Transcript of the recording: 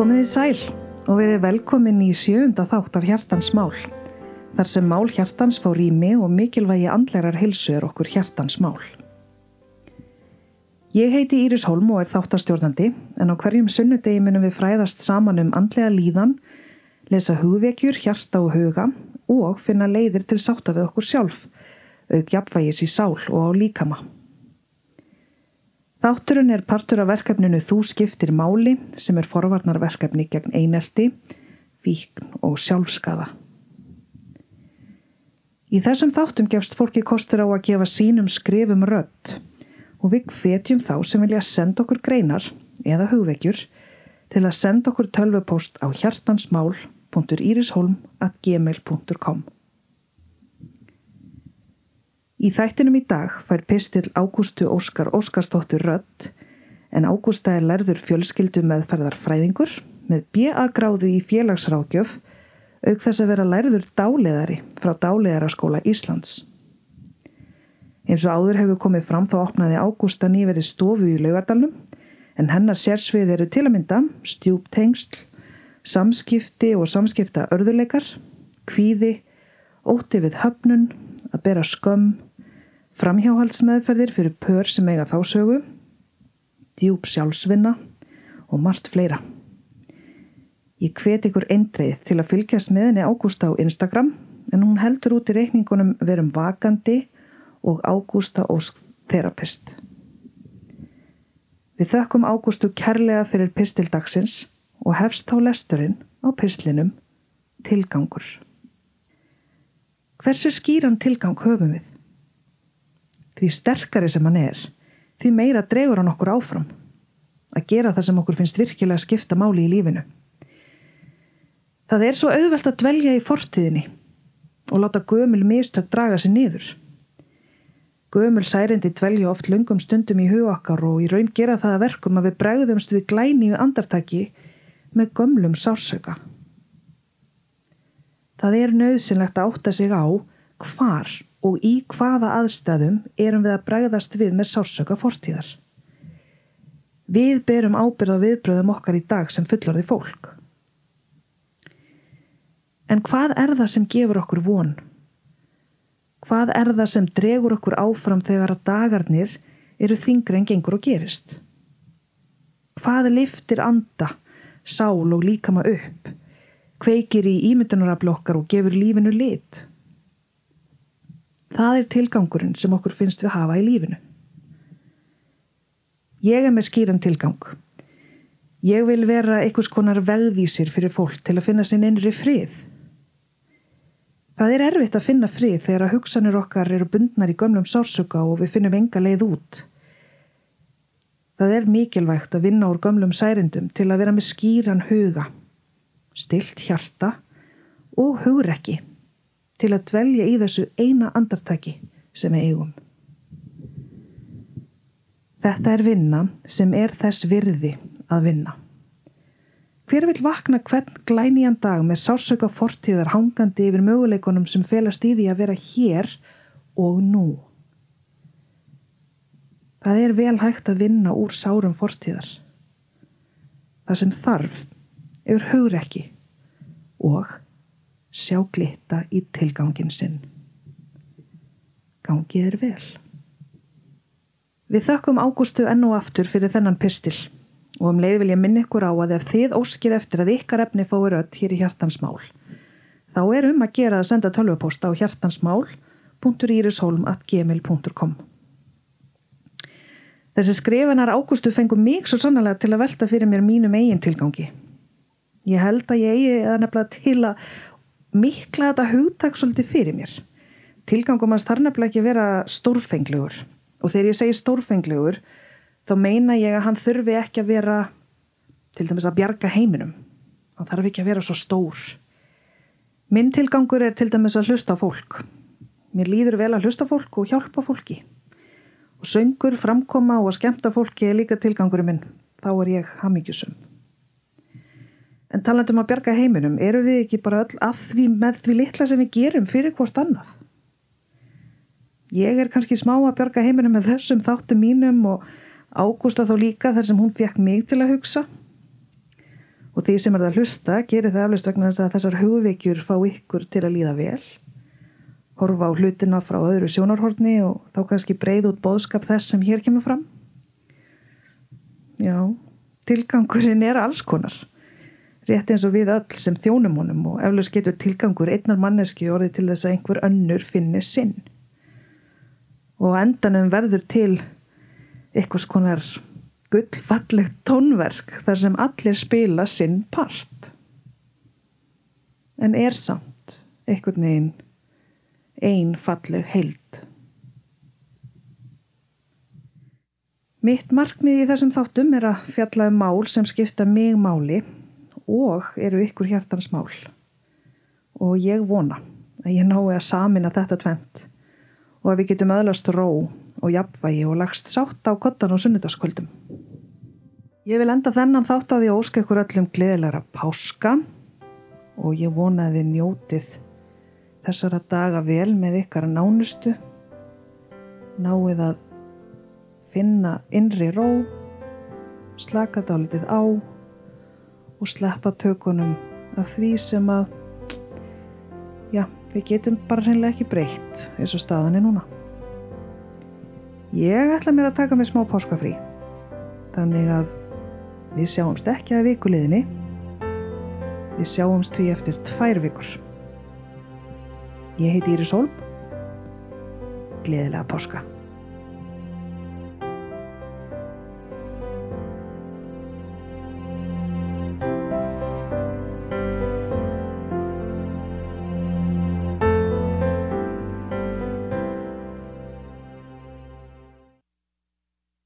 Komið í sæl og verið velkomin í sjöunda þátt af Hjartans mál. Þar sem mál Hjartans fá rými og mikilvægi andlegar hilsu er okkur Hjartans mál. Ég heiti Íris Holm og er þáttastjórnandi en á hverjum sunnudegi munum við fræðast saman um andlega líðan, lesa hugvekjur, hjarta og huga og finna leiðir til sátta við okkur sjálf, auk jafnvægis í sál og á líkama. Þátturinn er partur af verkefninu Þú skiptir máli sem er forvarnarverkefni gegn einelti, fíkn og sjálfskaða. Í þessum þáttum gefst fólki kostur á að gefa sínum skrifum rött og við hvetjum þá sem vilja senda okkur greinar eða hugvekjur til að senda okkur tölvupóst á hjartansmál.irisholm.gmail.com Í þættinum í dag fær pistil Ágústu Óskar Óskarsdóttur rött en Ágústa er lærður fjölskyldu með ferðarfræðingur með B.A. gráðu í félagsrákjöf auk þess að vera lærður dáleðari frá Dáleðaraskóla Íslands. Eins og áður hefur komið fram þá opnaði Ágústa nýverið stofu í laugardalnum en hennar sérsvið eru til að mynda stjúptengsl, samskipti og samskipta örðuleikar, kvíði, óti við höfnun, að bera skömm, framhjáhaldsmeðferðir fyrir pör sem eiga þásögu, djúb sjálfsvinna og margt fleira. Ég hvet ykkur eindreið til að fylgjast með henni Ágústa á Instagram en hún heldur út í reikningunum verum vakandi og Ágústa Ósk Therapist. Við þökkum Ágústu kærlega fyrir pistildagsins og hefst þá lesturinn á pislinum Tilgangur. Hversu skýran tilgang höfum við? Því sterkari sem hann er, því meira dregur hann okkur áfram að gera það sem okkur finnst virkilega skipta máli í lífinu. Það er svo auðvelt að dvelja í fortíðinni og láta gömul mistök draga sér niður. Gömul særindi dvelja oft lungum stundum í hugakkar og í raun gera það að verkum að við bregðumst við glæni við andartaki með gömlum sársöka. Það er nöðsynlegt að átta sig á hvar og í hvaða aðstæðum erum við að bregðast við með sársöka fortíðar. Við berum ábyrða viðbröðum okkar í dag sem fullorði fólk. En hvað er það sem gefur okkur von? Hvað er það sem dregur okkur áfram þegar að dagarnir eru þingri en gengur og gerist? Hvað liftir anda, sál og líkama upp? Kveikir í ímyndunarablokkar og gefur lífinu lit? Það er tilgangurinn sem okkur finnst við hafa í lífinu. Ég er með skýran tilgang. Ég vil vera einhvers konar vegvísir fyrir fólk til að finna sinn innri frið. Það er erfitt að finna frið þegar að hugsanir okkar eru bundnar í gömlum sársöka og við finnum enga leið út. Það er mikilvægt að vinna úr gömlum særindum til að vera með skýran huga, stilt hjarta og hugrekki til að dvelja í þessu eina andartaki sem við eigum. Þetta er vinna sem er þess virði að vinna. Hver vil vakna hvern glænían dag með sársöka fortíðar hangandi yfir möguleikonum sem felast í því að vera hér og nú? Það er vel hægt að vinna úr sárum fortíðar. Það sem þarf er hugrekki og sjá glitta í tilgangin sinn. Gangið er vel. Við þökkum Ágústu enn og aftur fyrir þennan pistil og um leið vil ég minna ykkur á að ef þið óskið eftir að ykkar efni fái rött hér í hjartansmál þá er um að gera að senda tölvupóst á hjartansmál.irisholm.gmail.com Þessi skrifanar Ágústu fengum mig svo sannlega til að velta fyrir mér mínum eigin tilgangi. Ég held að ég eigi eða nefnilega til að mikla þetta hugtak svolítið fyrir mér. Tilgangum hans þarf nefnilega ekki að vera stórfenglegur og þegar ég segi stórfenglegur þá meina ég að hann þurfi ekki að vera til dæmis að bjarga heiminum. Hann þarf ekki að vera svo stór. Minn tilgangur er til dæmis að hlusta á fólk. Mér líður vel að hlusta á fólk og hjálpa fólki. Og söngur, framkoma og að skemta fólki er líka tilgangurinn minn. Þá er ég hamíkjusum. En talandum að bjarga heiminum, eru við ekki bara öll að því með því litla sem við gerum fyrir hvort annað? Ég er kannski smá að bjarga heiminum með þessum þáttum mínum og Ágústa þá líka þar sem hún fekk mig til að hugsa. Og því sem er það að hlusta gerir það eflust vegna þess að þessar hugveikjur fá ykkur til að líða vel horfa á hlutina frá öðru sjónarhorni og þá kannski breið út bóðskap þess sem hér kemur fram já tilgangurinn er alls konar rétt eins og við öll sem þjónum honum og eflust getur tilgangur einnar manneski orðið til þess að einhver önnur finni sinn og endanum verður til eitthvað skonar gullfallegt tónverk þar sem allir spila sinn part. En er samt einhvern veginn ein falleg heild. Mitt markmið í þessum þáttum er að fjalla um mál sem skipta mig máli og eru ykkur hjartans mál. Og ég vona að ég nái að samina þetta tvent og að við getum öðlast ró og jafnvægi og lagst sátt á kottan og sunnudagskvöldum. Ég vil enda þennan þátt að óska ykkur öllum gleðilegra páska og ég vona að þið njótið þessara daga vel með ykkar nánustu, náið að finna innri ró, slaka dálitið á og sleppa tökunum af því sem að, já, við getum bara hreinlega ekki breytt eins og staðan er núna. Ég ætla mér að taka mig smá páskafrí, þannig að við sjáumst ekki að vikuleginni, við sjáumst því eftir tvær vikur. Ég heiti Íris Holm, gleðilega páska.